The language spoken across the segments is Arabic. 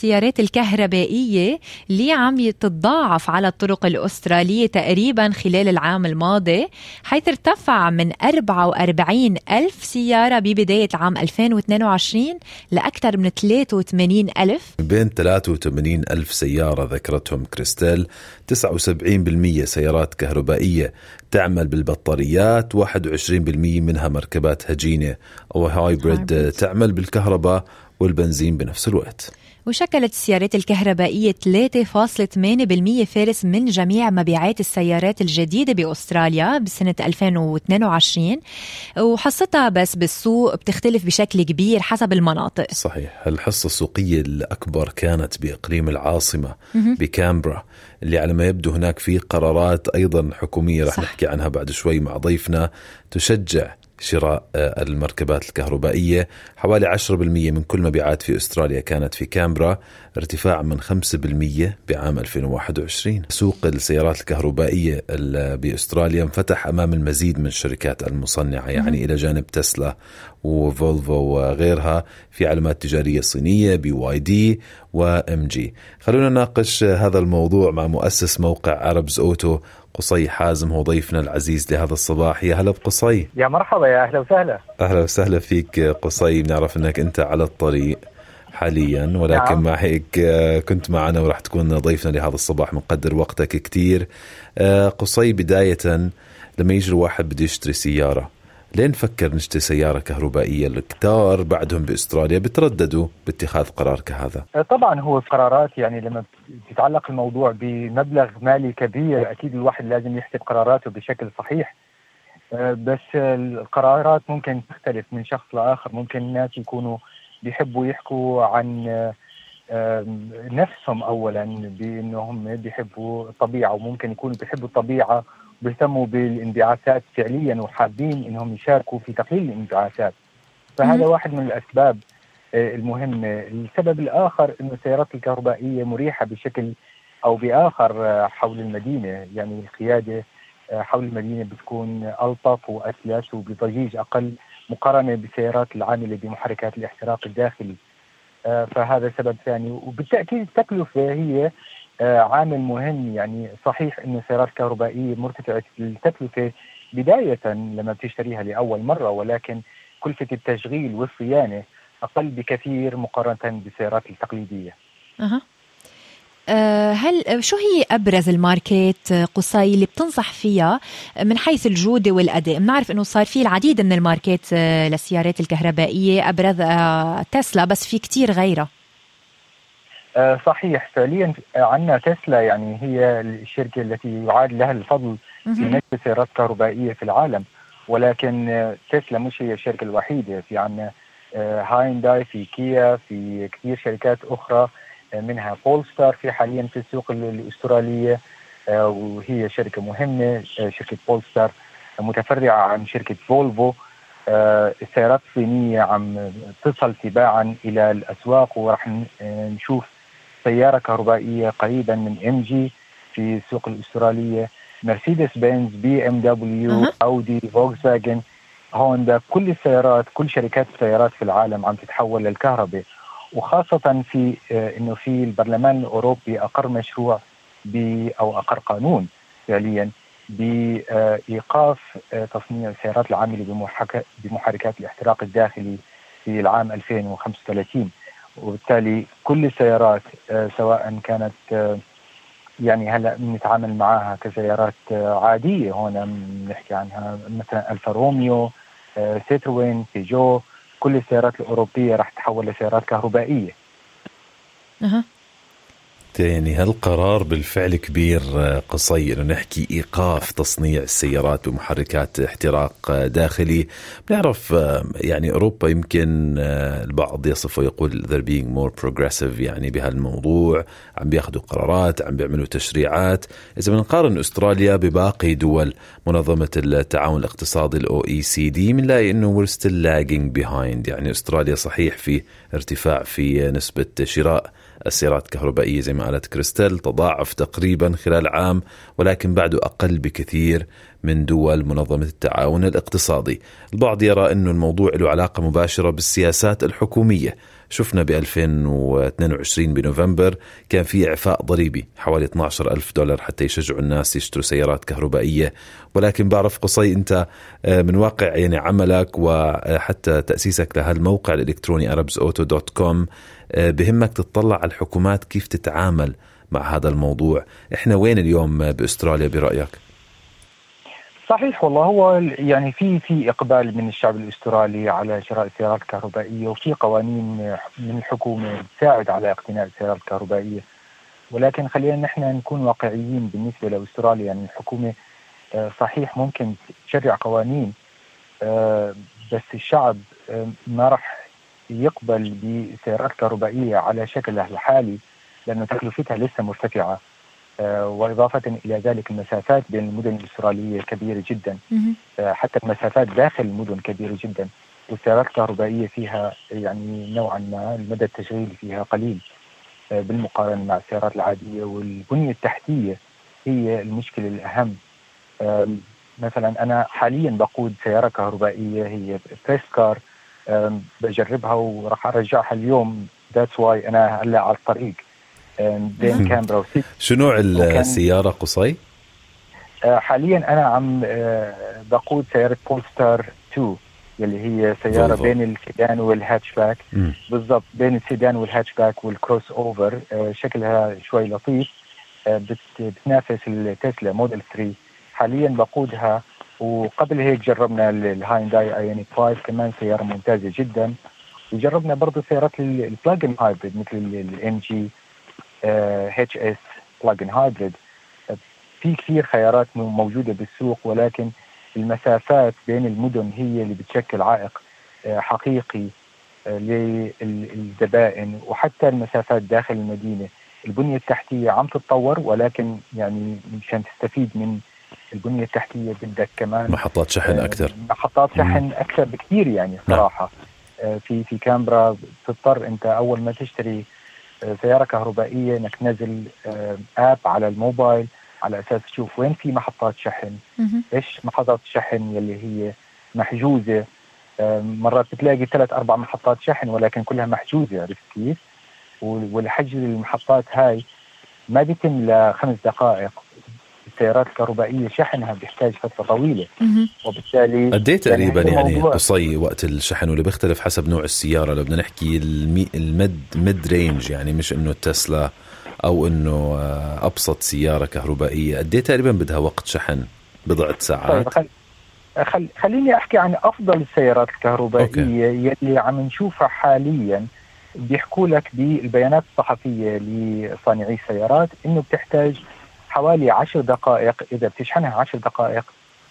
السيارات الكهربائية اللي عم تتضاعف على الطرق الأسترالية تقريبا خلال العام الماضي حيث ارتفع من 44 ألف سيارة ببداية عام 2022 لأكثر من 83 ألف. بين 83 ألف سيارة ذكرتهم كريستال. 79% سيارات كهربائية تعمل بالبطاريات 21% منها مركبات هجينة أو هايبريد تعمل بالكهرباء والبنزين بنفس الوقت. وشكلت السيارات الكهربائية 3.8% فارس من جميع مبيعات السيارات الجديدة بأستراليا بسنة 2022 وحصتها بس بالسوق بتختلف بشكل كبير حسب المناطق. صحيح. الحصة السوقية الأكبر كانت بإقليم العاصمة بكامبرا اللي على ما يبدو هناك في قرارات أيضا حكومية رح نحكي عنها بعد شوي مع ضيفنا. تشجع شراء آه، المركبات الكهربائية. حوالي 10% من كل مبيعات في أستراليا كانت في كامبرا. ارتفاع من 5% بعام 2021 سوق السيارات الكهربائية بأستراليا انفتح أمام المزيد من الشركات المصنعة يعني إلى جانب تسلا. وفولفو وغيرها في علامات تجارية صينية بي واي دي وإم جي. خلونا نناقش هذا الموضوع مع مؤسس موقع عربز أوتو قصي حازم هو ضيفنا العزيز لهذا الصباح. يا هلا بقصي. يا مرحبا يا أهلا وسهلا. أهلا وسهلا فيك قصي. بنعرف إنك أنت على الطريق حاليا ولكن نعم. مع هيك كنت معنا وراح تكون ضيفنا لهذا الصباح مقدر وقتك كثير قصي بداية لما يجي الواحد بده يشتري سيارة لين فكر نشتري سيارة كهربائية الكتار بعدهم بأستراليا بترددوا باتخاذ قرار كهذا. آه، طبعا هو قرارات يعني لما يتعلق الموضوع بمبلغ مالي كبير أكيد الواحد لازم يحسب قراراته بشكل صحيح. آه، بس القرارات ممكن تختلف من شخص لآخر. ممكن الناس يكونوا بيحبوا يحكوا عن آه، نفسهم اولا بأنهم بيحبوا الطبيعة وممكن يكونوا بيحبوا الطبيعة بيهتموا بالانبعاثات فعليا وحابين إنهم يشاركوا في تقليل الانبعاثات. فهذا واحد من الأسباب آه، المهمه السبب الآخر إنه السيارات الكهربائية مريحة بشكل أو بآخر آه، حول المدينة. يعني القيادة آه، حول المدينة بتكون ألطف وأسلس وبضجيج أقل مقارنة بالسيارات العاملة بمحركات الاحتراق الداخلي. فهذا سبب ثاني. وبالتأكيد التكلفة هي عامل مهم يعني صحيح انه السيارات الكهربائية مرتفعه التكلفة بداية لما بتشتريها لأول مرة ولكن كلفه التشغيل والصيانة أقل بكثير مقارنة بالسيارات التقليدية. أه. هل شو هي أبرز الماركات قصي اللي بتنصح فيها من حيث الجودة والأداء؟ بنعرف إنه صار في العديد من الماركات آه، للسيارات الكهربائية ابرزها تسلا بس في كتير غيرها. آه، صحيح. فعليا عندنا تسلا يعني هي الشركة التي يعاد لها الفضل في نشر سيارات كهربائيه في العالم. ولكن آه، تسلا مش هي الشركة الوحيدة. في عندنا آه، هاينداي في كيا في كثير شركات أخرى منها بولستار في حاليا في السوق الأسترالية وهي شركة مهمة شركة بولستار متفرعة عن شركة فولفو. السيارات الصينية عم تصل تباعا إلى الأسواق وراح نشوف سيارة كهربائية قريبا من MG في السوق الأسترالية. مرسيدس بنز BMW اودي فولكس فاجن هوندا كل السيارات كل شركات السيارات في العالم عم تتحول للكهرباء. وخاصة في آه، إنه في البرلمان الأوروبي أقر مشروع ب أو أقر قانون فعليا بايقاف آه، تصنيع السيارات العاملة بمحركات الاحتراق الداخلي في العام 2035 وبالتالي كل السيارات آه، سواء كانت آه، يعني هلا بنتعامل معها كسيارات آه، عادية هون بنحكي عنها مثلا ألفا روميو سيتروين بيجو كل السيارات الأوروبية راح تتحول لسيارات كهربائية. أه. يعني هالقرار بالفعل كبير آه، قصي إنه نحكي إيقاف تصنيع السيارات بمحركات احتراق آه، داخلي؟ بنعرف آه، يعني أوروبا يمكن البعض يصف ويقول they're being more progressive يعني بهالموضوع عم بياخذوا قرارات عم بيعملوا تشريعات. إذا بنقارن أستراليا بباقي دول منظمة التعاون الاقتصادي ال OECD بنلاقي إنه we're still lagging behind. يعني أستراليا صحيح في ارتفاع في نسبة شراء السيارات الكهربائية زي ما قالت كريستال تضاعف تقريبا خلال عام ولكن بعده أقل بكثير من دول منظمة التعاون الاقتصادي. البعض يرى أنه الموضوع له علاقة مباشرة بالسياسات الحكومية. شفنا ب 2022 بنوفمبر كان في إعفاء ضريبي حوالي 12 ألف دولار حتى يشجعوا الناس يشتروا سيارات كهربائية ولكن بعرف قصي أنت آه، من واقع يعني عملك وحتى تأسيسك لهالموقع الإلكتروني arabsauto.com آه، بهمك تطلع على الحكومات كيف تتعامل مع هذا الموضوع إحنا وين اليوم بأستراليا برأيك؟ صحيح والله هو يعني في في إقبال من الشعب الأسترالي على شراء السيارات الكهربائية وفي قوانين من الحكومة تساعد على اقتناء السيارات الكهربائية. ولكن خلينا نحن نكون واقعيين بالنسبة لأستراليا يعني الحكومة آه، صحيح ممكن تشرع قوانين آه، بس الشعب آه، ما راح يقبل بسيارات كهربائية على شكلها الحالي لأنه تكلفتها لسه مرتفعة. وإضافة إلى ذلك المسافات بين المدن الأسترالية كبيرة جدا. آه، حتى المسافات داخل المدن كبيرة جدا. والسيارات الكهربائية فيها يعني نوعا ما المدى التشغيلي فيها قليل آه، بالمقارنة مع السيارات العادية. والبنية التحتية هي المشكلة الأهم. مثلا أنا حاليا بقود سيارة كهربائية هي press car بجربها وراح أرجعها اليوم. that's why أنا هلأ على الطريق. بين كامبرا وسيدني شو نوع السيارة قصي؟ آه، حاليا أنا عم آه، بقود سيارة بولستار 2 اللي هي سيارة فولفو. بين السيدان والهاتشباك بالضبط بين السيدان وال hatchback وال crossover آه، شكلها شوي لطيف. بتنافس التسلا موديل 3 حاليا بقودها وقبل هيك جربنا الهاينداي ايونيك 5 كمان سيارة ممتازة جدا. وجربنا برضه سيارات ال plug-in hybrid مثل ال MG HS plug-in hybrid في كثير خيارات موجودة بالسوق ولكن المسافات بين المدن هي اللي بتشكل عائق آه، حقيقي آه، للزبائن وحتى المسافات داخل المدينة. البنية التحتية عم تتطور ولكن يعني مشان تستفيد من البنية التحتية بدك كمان محطات شحن آه، أكثر. محطات شحن أكثر بكثير يعني نعم. صراحة. في في كامبرا بتضطر أنت أول ما تشتري سياره كهربائية إنك تنزل اب آه، على الموبايل على أساس تشوف وين في محطات شحن إيش محطات الشحن يلي هي محجوزة آه، مرات بتلاقي ثلاث أربع محطات شحن ولكن كلها محجوزة عرفت كيف؟ والحجز المحطات هاي ما بيتم لخمس دقائق السيارات الكهربائية شحنها بيحتاج فترة طويلة. وبالتالي قد إيه تقريبا يعني, يعني قصي وقت الشحن واللي بيختلف حسب نوع السيارة؟ لو بدنا نحكي ال mi ال mid mid-range يعني مش إنه تسلا أو إنه آه، أبسط سيارة كهربائية. قد إيه تقريبا بدها وقت شحن بضعة ساعات؟ طيب خل... خليني أحكي عن أفضل السيارات الكهربائية okay. يلي عم نشوفها حاليا. بيحكوا لك بالبيانات الصحفية لصانعي السيارات إنه بتحتاج حوالي 10 دقائق إذا بتشحنها 10 دقائق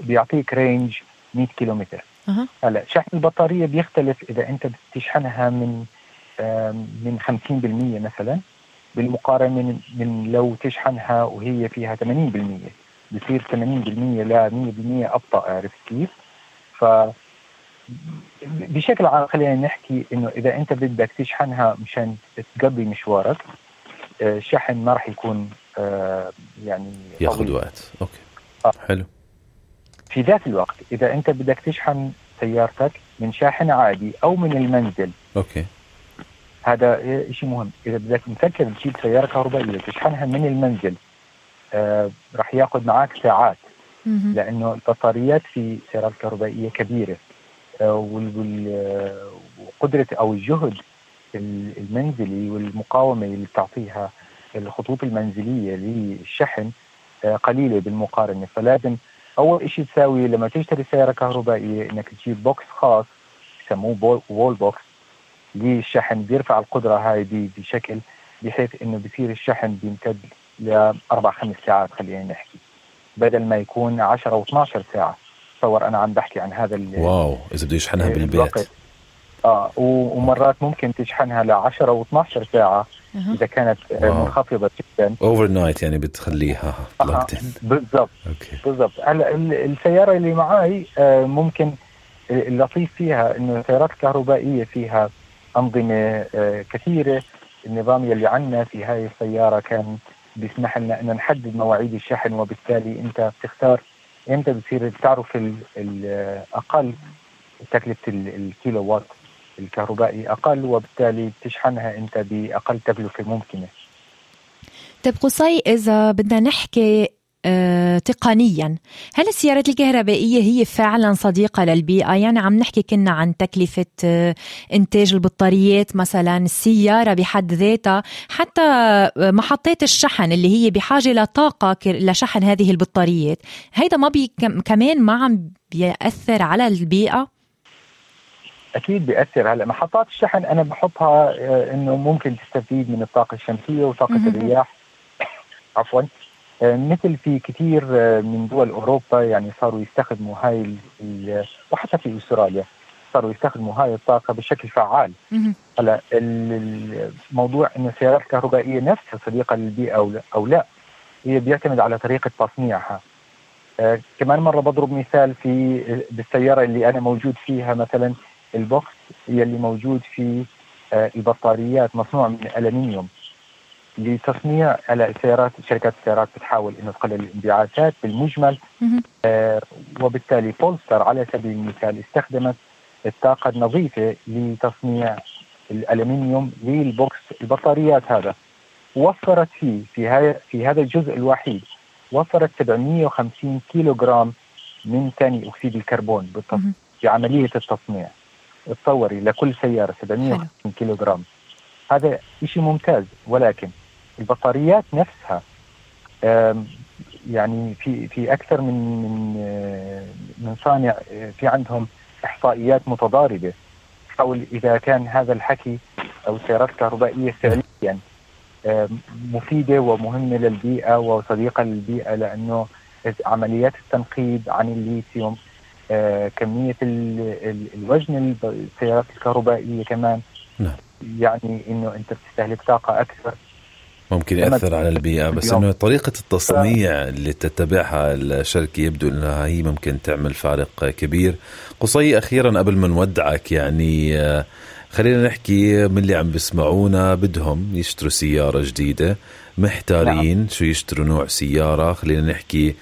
بيعطيك رينج 100 كيلومتر أه. هلا شحن البطارية بيختلف إذا أنت بتشحنها من من 50% مثلا بالمقارنة من, من لو تشحنها وهي فيها 80% بصير 80% ل 100% أبطأ عرفت كيف؟ ف بشكل عام خلينا نحكي إنه إذا أنت بدك تشحنها مشان تقضي مشوارك الشحن آه، ما راح يكون يعني ياخذ وقت. okay. آه. حلو. في ذات الوقت إذا أنت بدك تشحن سيارتك من شاحن عادي أو من المنزل okay. هذا شيء مهم. إذا بدك مفكر تجيب سيارة كهربائية تشحنها من المنزل آه راح ياخذ معك ساعات. لأنه البطاريات في سيارات كهربائيه كبيرة. آه وقدرة أو الجهد المنزلي والمقاومة اللي بتعطيها الخطوط المنزلية للشحن آه، قليلة بالمقارنة. فلازم أول شيء تساوي لما تشتري سيارة كهربائية إنك تجيب box خاص يسموه wall box للشحن. بيرفع القدرة هاي بشكل بحيث إنه بصير الشحن بيمتد لاربع خمس ساعات خلينا نحكي بدل ما يكون 10 أو 12 ساعة. تصور أنا عم بحكي عن هذا wow إذا بده يشحنها آه، بالبيت. آه ومرات ممكن تشحنها ل 10 و12 ساعه إذا كانت wow. منخفضة جدا. overnight يعني بتخليها آه بالضبط. بالضبط. هلا السيارة اللي معي آه ممكن اللطيف فيها إنه السيارات الكهربائيه فيها أنظمة آه كثيرة. النظام يلي عندنا في هاي السيارة كان بيسمح لنا ان نحدد مواعيد الشحن وبالتالي أنت بتختار إمتى بتصير بتعرف الاقل تكلفة الكيلو وات الكهربائي أقل وبالتالي بتشحنها أنت بأقل تكلفة ممكنة. طيب قصي إذا بدنا نحكي آه، تقنيا هل السيارات الكهربائية هي فعلا صديقة للبيئة؟ يعني عم نحكي كنا عن تكلفة آه، إنتاج البطاريات مثلا السيارة بحد ذاتها حتى آه، محطات الشحن اللي هي بحاجة لطاقة لشحن هذه البطاريات. هيدا ما بي كمان ما عم بيأثر على البيئة؟ أكيد بيأثر هلأ. محطات الشحن أنا بحطها إنه ممكن تستفيد من الطاقة الشمسية وطاقة الرياح. عفوا. آه، مثل في كثير آه، من دول أوروبا يعني صاروا يستخدموا هاي وحتى في أستراليا صاروا يستخدموا هاي الطاقة بشكل فعال. هلأ الموضوع ان السيارات الكهربائية نفسها صديقة للبيئة أو لا هي بيعتمد على طريقة تصنيعها. آه كمان مرة بضرب مثال في بالسيارة اللي أنا موجود فيها مثلا. البوكس يلي موجود في آه البطاريات مصنوع من الالمنيوم لتصنيع السيارات شركات السيارات بتحاول إنه تقلل الانبعاثات بالمجمل. آه وبالتالي بولستار على سبيل المثال استخدمت الطاقة النظيفة لتصنيع الالومنيوم لل box البطاريات هذا. وفرت فيه في هذا في هذا الجزء الوحيد وفرت 750 كيلو جرام من ثاني أكسيد الكربون في عمليه التصنيع. تصوري لكل سيارة 750 كيلو جرام هذا شيء ممتاز ولكن البطاريات نفسها يعني في في أكثر من من آه، من صانع آه، في عندهم إحصائيات متضاربة. حول إذا كان هذا الحكي أو السيارات الكهربائيه فعليا مفيدة ومهمة للبيئة وصديقة للبيئة لأنه عمليات التنقيب عن الليثيوم كمية الوزن السيارات الكهربائية كمان. نعم. يعني إنه أنت بتستهلك طاقة أكثر. ممكن يأثر على البيئة بس إنه طريقة التصنيع اللي تتبعها الشركة يبدو إنها هي ممكن تعمل فارق كبير. قصي أخيرا قبل ما نودعك يعني آه، خلينا نحكي من اللي عم بيسمعونا. بدهم يشتروا سيارة جديدة محتارين نعم. شو يشتروا نوع سيارة. خلينا نحكي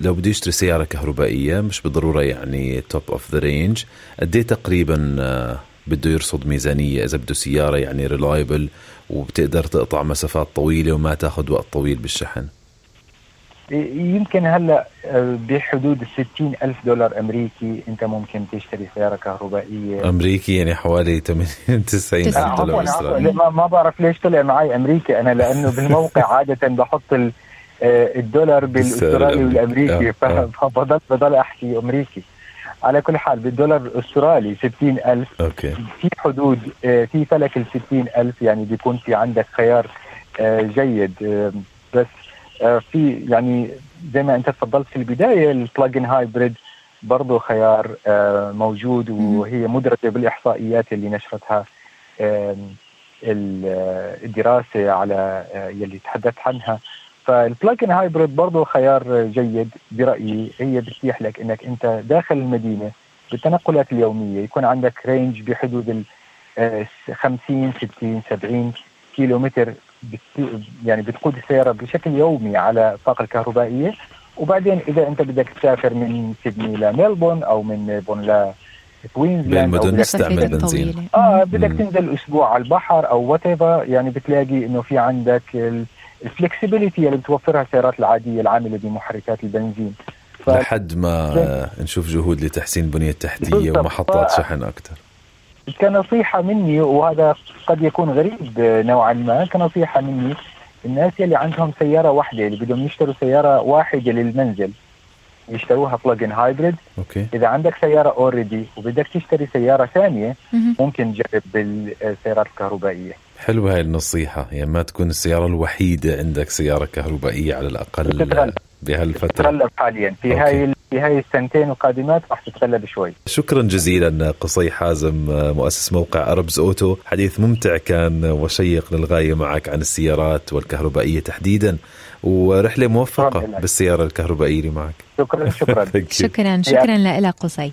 لو بده يشتري سيارة كهربائية مش بالضرورة يعني top of the range قد تقريبا آه، بده يرصد ميزانية؟ إذا بده سيارة يعني ريلايبل وبتقدر تقطع مسافات طويلة وما تاخذ وقت طويل بالشحن. يمكن هلأ آه، بحدود ال ألف دولار أمريكي أنت ممكن تشتري سيارة كهربائية. أمريكي يعني حوالي 80 90 ألف دولار أسترالي ما, بعرف ليش طلع معي أمريكي أنا لأنه بالموقع عادة بحط آه، الدولار بالأسترالي والأمريكي. آه. فبضل بضل أحكي أمريكي. على كل حال بالدولار الأسترالي 60000 okay. في حدود آه، في فلك ال 60000 يعني بيكون في عندك خيار آه، جيد آه، بس في يعني زي ما أنت تفضلت في البداية ال plug-in hybrid برضه خيار موجود وهي مدرجة بالإحصائيات اللي نشرتها الدراسة على يلي تحدثت عنها. فال plug-in hybrid برضه خيار جيد برأيي. هي بتتيح لك إنك أنت داخل المدينة بالتنقلات اليومية. يكون عندك range بحدود ال 50 60 70 كيلو متر يعني بتقود السياره بشكل يومي على الطاقه الكهربائية. وبعدين إذا أنت بدك تسافر من سيدني لملبورن أو من ملبورن ل بالمدن تستعمل بنزين. آه بدك تنزل أسبوع على البحر أو what يعني بتلاقي إنه في عندك ال ال flexibility اللي بتوفرها السيارات العادية العاملة بمحركات البنزين. ف... لحد ما نشوف جهود لتحسين البنيه التحتيه ومحطات ف... شحن أكثر. كنصيحة مني وهذا قد يكون غريب نوعا ما كنصيحة مني الناس اللي عندهم سيارة واحدة اللي بدهم يشتروا سيارة واحدة للمنزل يشتروها plug-in hybrid okay. إذا عندك سيارة already وبدك تشتري سيارة ثانية ممكن تجرب بالسيارات الكهربائية. حلوة هاي النصيحة. يعني ما تكون السيارة الوحيدة عندك سيارة كهربائية على الأقل بهالفترة. تتغلب حاليا. في هاي في هاي السنتين القادمات راح تتغلب شوي. شكرا جزيلا قصي حازم مؤسس موقع أربز أوتو. حديث ممتع كان وشيق للغاية معك عن السيارات والكهربائية تحديدا. ورحلة موفقة بالسيارة الكهربائية اللي معك. شكرا شكرا. شكرا شكرا لك قصي.